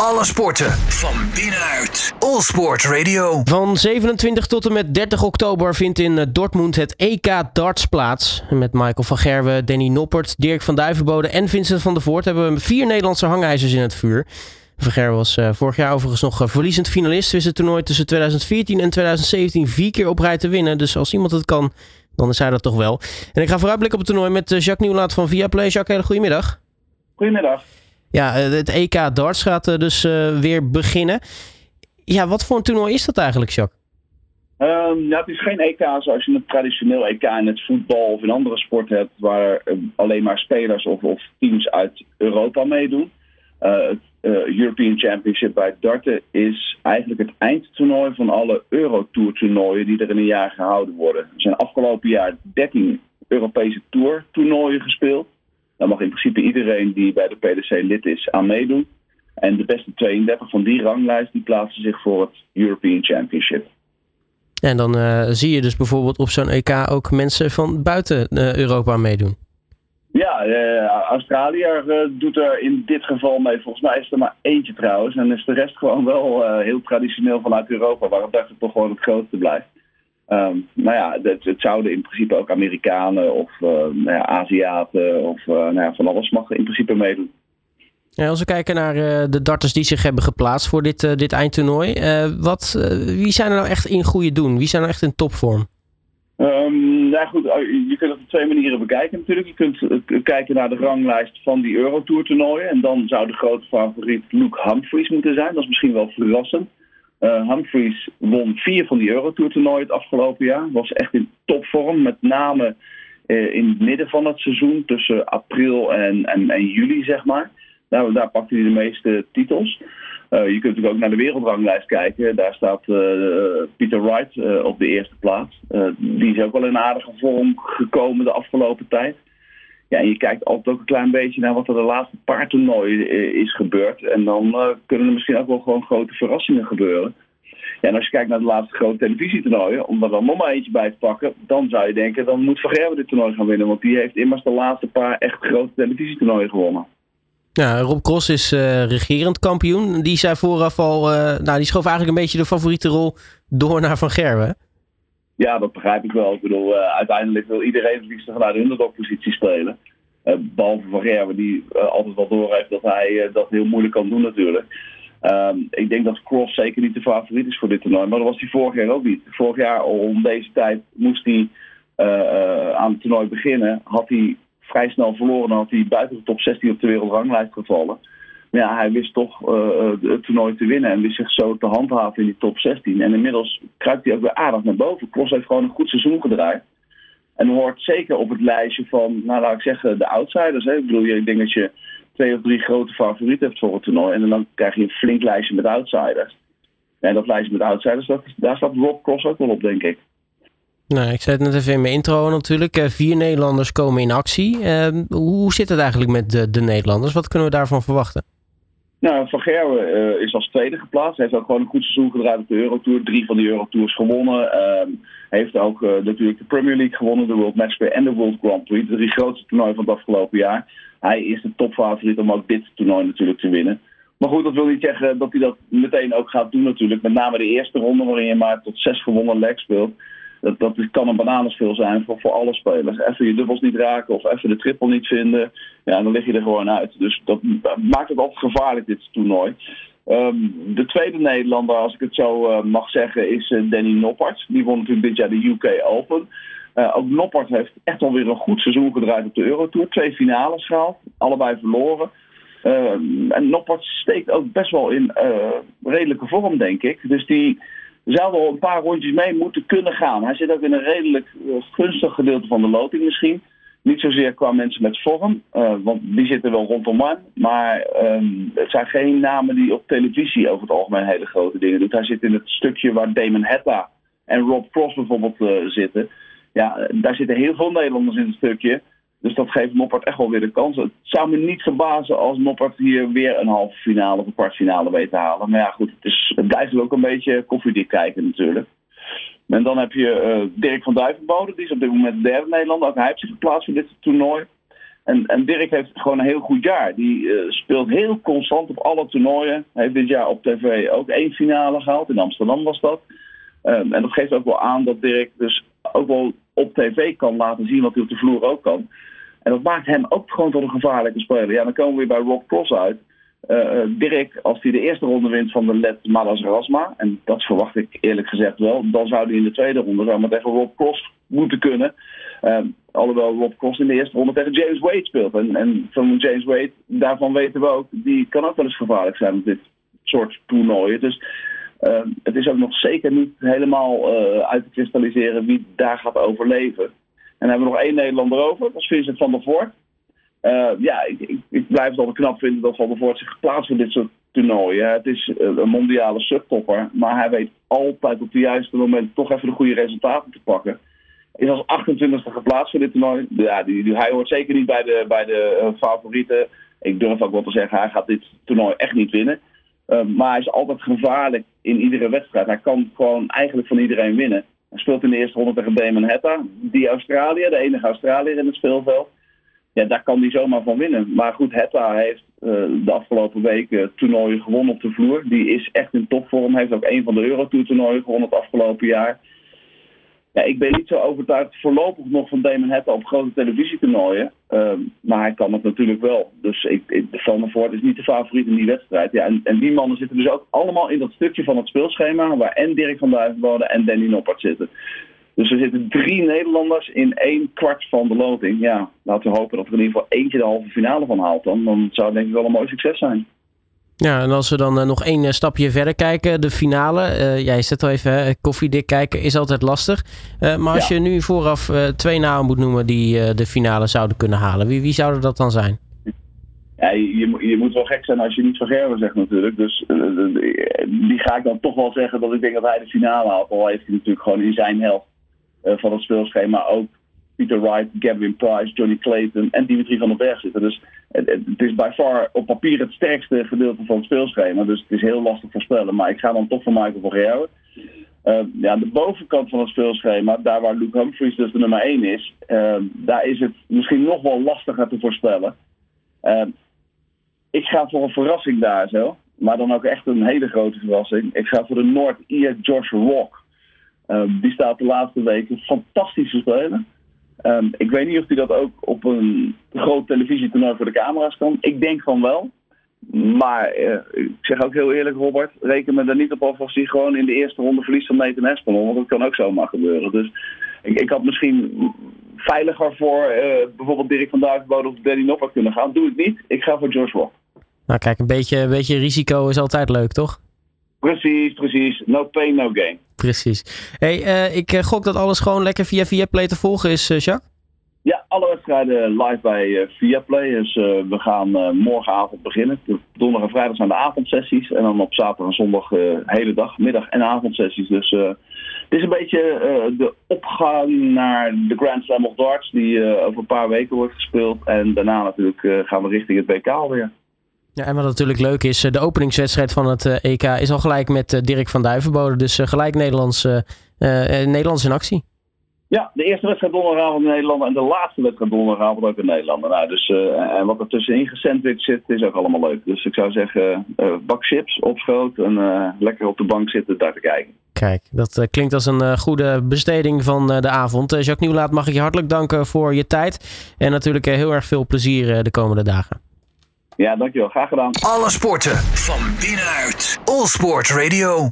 Alle sporten van binnenuit. All Sport Radio. Van 27 tot en met 30 oktober vindt in eh, Dortmund het EK Darts plaats. Met Michael van Gerwen, Danny Noppert, Dirk van Duivenbode en Vincent van der Voort hebben we vier Nederlandse hangijzers in het vuur. Van Gerwen was uh, vorig jaar overigens nog uh, verliezend finalist. Wist het toernooi tussen 2014 en 2017 vier keer op rij te winnen. Dus als iemand het kan, dan is hij dat toch wel. En ik ga vooruitblikken op het toernooi met Jacques Nieuwlaat van Viaplay. Jacques, hele goedemiddag. Goedemiddag. Ja, het EK darts gaat dus uh, weer beginnen. Ja, wat voor een toernooi is dat eigenlijk, Jacques? Um, het is geen EK zoals je een traditioneel EK in het voetbal of in andere sporten hebt, waar alleen maar spelers of, of, teams uit Europa meedoen. Het European Championship bij darten is eigenlijk het eindtoernooi van alle Eurotour toernooien die er in een jaar gehouden worden. Er zijn afgelopen jaar 13 Europese Tour toernooien gespeeld. Daar mag in principe iedereen die bij de PDC lid is aan meedoen. En de beste 32 van die ranglijst die plaatsen zich voor het European Championship. En dan uh, zie je dus bijvoorbeeld op zo'n EK ook mensen van buiten uh, Europa meedoen. Ja, uh, Australië doet er in dit geval mee. Volgens mij is er maar eentje trouwens. En is de rest gewoon wel heel traditioneel vanuit Europa, waar het toch gewoon het grootste blijft. Um, nou ja, het, het, zouden in principe ook Amerikanen of uh, nou ja, Aziaten of uh, nou ja, van alles mag in principe meedoen. Ja, als we kijken naar uh, de darters die zich hebben geplaatst voor dit, dit eindtoernooi. wat, wie zijn er nou echt in goede doen? Wie zijn er echt in topvorm? Um, ja goed, je kunt het op twee manieren bekijken natuurlijk. Je kunt kijken naar de ranglijst van die Eurotour toernooien. En dan zou de grote favoriet Luke Humphries moeten zijn. Dat is misschien wel verrassend. Uh, Humphries won vier van die Eurotour toernooien het afgelopen jaar. Was echt in topvorm, met name uh, in het midden van het seizoen, tussen april en, en, en juli zeg maar. Daar, daar pakte hij de meeste titels. Uh, je kunt natuurlijk ook naar de wereldranglijst kijken. Daar staat Peter Wright op de eerste plaats. die is ook wel in aardige vorm gekomen de afgelopen tijd. Ja, je kijkt altijd ook een klein beetje naar wat er de laatste paar toernooien is gebeurd. En dan uh, kunnen er misschien ook wel gewoon grote verrassingen gebeuren. Ja, en als je kijkt naar de laatste grote televisietoernooien, om er dan nog maar eentje bij te pakken, dan zou je denken, dan moet Van Gerwen dit toernooi gaan winnen. Want die heeft immers de laatste paar echt grote televisietoernooien gewonnen. Ja, Rob Cross is uh, regerend kampioen. Die zei vooraf al, nou die schoof eigenlijk een beetje de favoriete rol door naar Van Gerwen. Ja, dat begrijp ik wel. Ik bedoel, uh, uiteindelijk wil iedereen het liefst vanuit de underdog-positie spelen. Uh, behalve Van Gerwen, die uh, altijd wel doorheeft dat hij dat heel moeilijk kan doen natuurlijk. Um, ik denk dat Cross zeker niet de favoriet is voor dit toernooi. Maar dat was hij vorig jaar ook niet. Vorig jaar om deze tijd moest hij aan het toernooi beginnen. Had hij vrij snel verloren. Dan had hij buiten de top 16 op de wereldranglijst gevallen. Maar ja, hij wist toch uh, het toernooi te winnen en wist zich zo te handhaven in die top 16. En inmiddels kruipt hij ook weer aardig naar boven. Cross heeft gewoon een goed seizoen gedraaid. En hoort zeker op het lijstje van, nou laat ik zeggen, de outsiders. Hè. Ik bedoel, ik denk dat je twee of drie grote favorieten hebt voor het toernooi. En dan krijg je een flink lijstje met outsiders. En dat lijstje met outsiders, dat, daar staat Rob Cross ook wel op, denk ik. Nou, ik zei het net even in mijn intro natuurlijk. Vier Nederlanders komen in actie. Uh, hoe zit het eigenlijk met de, de Nederlanders? Wat kunnen we daarvan verwachten? Nou, Van Gerwen uh, is als tweede geplaatst. Hij heeft ook gewoon een goed seizoen gedraaid op de Eurotour. Drie van die Eurotours gewonnen. Uh, heeft ook uh, natuurlijk de Premier League gewonnen, de World Matchplay en de World Grand Prix. De drie grootste toernooien van het afgelopen jaar. Hij is de topfavoriet om ook dit toernooi natuurlijk te winnen. Maar goed, dat wil niet zeggen dat hij dat meteen ook gaat doen natuurlijk. Met name de eerste ronde waarin je maar tot zes gewonnen leg speelt. Dat, dat kan een bananenschil zijn voor, voor alle spelers. Even je dubbels niet raken of even de triple niet vinden. Ja, dan lig je er gewoon uit. Dus dat maakt het altijd gevaarlijk, dit toernooi. Um, de tweede Nederlander, als ik het zo uh, mag zeggen, is uh, Danny Noppert. Die won natuurlijk dit jaar de UK Open. Uh, ook Noppert heeft echt alweer een goed seizoen gedraaid op de Eurotour. Twee finales gehaald, allebei verloren. en Noppert steekt ook best wel in redelijke vorm, denk ik. Dus die zou wel een paar rondjes mee moeten kunnen gaan. Hij zit ook in een redelijk gunstig gedeelte van de loting misschien. Niet zozeer qua mensen met vorm, uh, want die zitten wel rondom hem. Maar um, het zijn geen namen die op televisie over het algemeen hele grote dingen doen. Hij zit in het stukje waar Damon Hetta en Rob Cross bijvoorbeeld uh, zitten. Ja, daar zitten heel veel Nederlanders in het stukje. Dus dat geeft Noppert echt wel weer de kans. Het zou me niet verbazen als Noppert hier weer een halve finale of een kwartfinale weet te halen. Maar ja, goed, het, is, blijft ook een beetje koffiedik kijken natuurlijk. En dan heb je uh, Dirk van Duivenbode, die is op dit moment de derde Nederlander. Ook hij heeft zich geplaatst voor dit toernooi. En, en Dirk heeft gewoon een heel goed jaar. Die speelt heel constant op alle toernooien. Hij heeft dit jaar op tv ook één finale gehaald. In Amsterdam was dat. Ehm, en dat geeft ook wel aan dat Dirk dus ook wel op tv kan laten zien wat hij op de vloer ook kan. En dat maakt hem ook gewoon tot een gevaarlijke speler. Ja, dan komen we weer bij Rob Cross uit. Uh, Dirk, als hij de eerste ronde wint van de Let Malas Rasma, en dat verwacht ik eerlijk gezegd wel, dan zou hij in de tweede ronde zou maar tegen Rob Cross moeten kunnen. Uh, alhoewel Rob Cross in de eerste ronde tegen James Wade speelt. En, en van James Wade, daarvan weten we ook, die kan ook wel eens gevaarlijk zijn op dit soort toernooien. Dus uh, het is ook nog zeker niet helemaal uit te kristalliseren wie daar gaat overleven. En hebben we nog één Nederlander over, dat is Vincent van der Voort. Uh, ja, ik, ik, ik, blijf het altijd knap vinden dat Van der Voort zich geplaatst voor dit soort toernooien. Het is uh, een mondiale subtopper, maar hij weet altijd op het juiste moment toch even de goede resultaten te pakken. Is als 28e geplaatst voor dit toernooi. Ja, hij hoort zeker niet bij de, bij de uh, favorieten. Ik durf ook wel te zeggen, hij gaat dit toernooi echt niet winnen. maar hij is altijd gevaarlijk in iedere wedstrijd. Hij kan gewoon eigenlijk van iedereen winnen. Hij speelt in de eerste ronde tegen Damon Hetta, die Australiër, de enige Australiër in het speelveld ja, daar kan hij zomaar van winnen. Maar goed, Hetta heeft uh, de afgelopen weken toernooien gewonnen op de vloer. Die is echt in topvorm. Heeft ook een van de Eurotour toernooien gewonnen het afgelopen jaar. Ja, ik ben niet zo overtuigd voorlopig nog van Damon Hetta op grote televisietoernooien. Uh, maar hij kan het natuurlijk wel. Dus ik, ik, Van Voort is niet de favoriet in die wedstrijd. Ja, en, en die mannen zitten dus ook allemaal in dat stukje van het speelschema... waar en Dirk van Duivenbode en Danny Noppert zitten. Dus er zitten drie Nederlanders in één kwart van de loting. Ja, laten we hopen dat er in ieder geval eentje de halve finale van haalt dan. Dan zou het denk ik wel een mooi succes zijn. Ja, en als we dan uh, nog één uh, stapje verder kijken, de finale. Uh, jij zet al even koffiedik kijken, is altijd lastig. maar als ja. je nu vooraf twee namen moet noemen die de finale zouden kunnen halen, wie, wie zouden dat dan zijn? Ja, je, je moet wel gek zijn als je niet van Gerben zegt natuurlijk. Dus die ga ik dan toch wel zeggen dat ik denk dat hij de finale haalt. Al heeft hij natuurlijk gewoon in zijn helft van het speelschema ook Peter Wright, Gavin Price, Johnny Clayton en Dimitri van den Berg zitten. Dus het, is bij far op papier het sterkste gedeelte van het speelschema. Dus het is heel lastig voorspellen. Maar ik ga dan toch voor Michael van Gerwen. Uh, ja, de bovenkant van het speelschema, daar waar Luke Humphries dus de nummer 1 is, uh, daar is het misschien nog wel lastiger te voorspellen. Uh, ik ga voor een verrassing daar zo, maar dan ook echt een hele grote verrassing. Ik ga voor de Noord-Ier Josh Rock. Um, die staat de laatste weken fantastisch te spelen. Um, ik weet niet of hij dat ook op een groot televisietoernooi voor de camera's kan. Ik denk van wel. Maar uh, ik zeg ook heel eerlijk, Robert, reken me er niet op af als hij gewoon in de eerste ronde verliest van Nathan Espinol. Want dat kan ook zomaar gebeuren. Dus ik, ik had misschien veiliger voor uh, bijvoorbeeld Dirk van Duivenbode of Danny Noppert kunnen gaan. Doe ik niet. Ik ga voor Rock. Nou kijk, een beetje, een beetje risico is altijd leuk, toch? Precies, precies. No pain, no gain. Precies. Hey, uh, ik gok dat alles gewoon lekker via Viaplay te volgen is, uh, Jacques? Ja, alle wedstrijden live bij uh, Viaplay. Dus we gaan morgenavond beginnen. Donderdag en vrijdag zijn de avondsessies. En dan op zaterdag en zondag hele dag, middag en avondsessies. Dus het is een beetje de opgang naar de Grand Slam of Darts. Die over een paar weken wordt gespeeld. En daarna natuurlijk gaan we richting het WK alweer. Ja, en wat natuurlijk leuk is, de openingswedstrijd van het EK is al gelijk met Dirk van Duivenbode. Dus gelijk Nederlands, uh, Nederlands in actie. Ja, de eerste wedstrijd donderdagavond in Nederland en de laatste wedstrijd donderdagavond ook in Nederland. Nou, dus, uh, en wat er tussenin gesandwiched zit, is ook allemaal leuk. Dus ik zou zeggen, bak chips op schoot en lekker op de bank zitten daar te kijken. Kijk, dat klinkt als een goede besteding van de avond. Jacques Nieuwlaat, mag ik je hartelijk danken voor je tijd. En natuurlijk heel erg veel plezier de komende dagen. Ja, dankjewel. Graag gedaan. Alle sporten van binnenuit. All Sport Radio.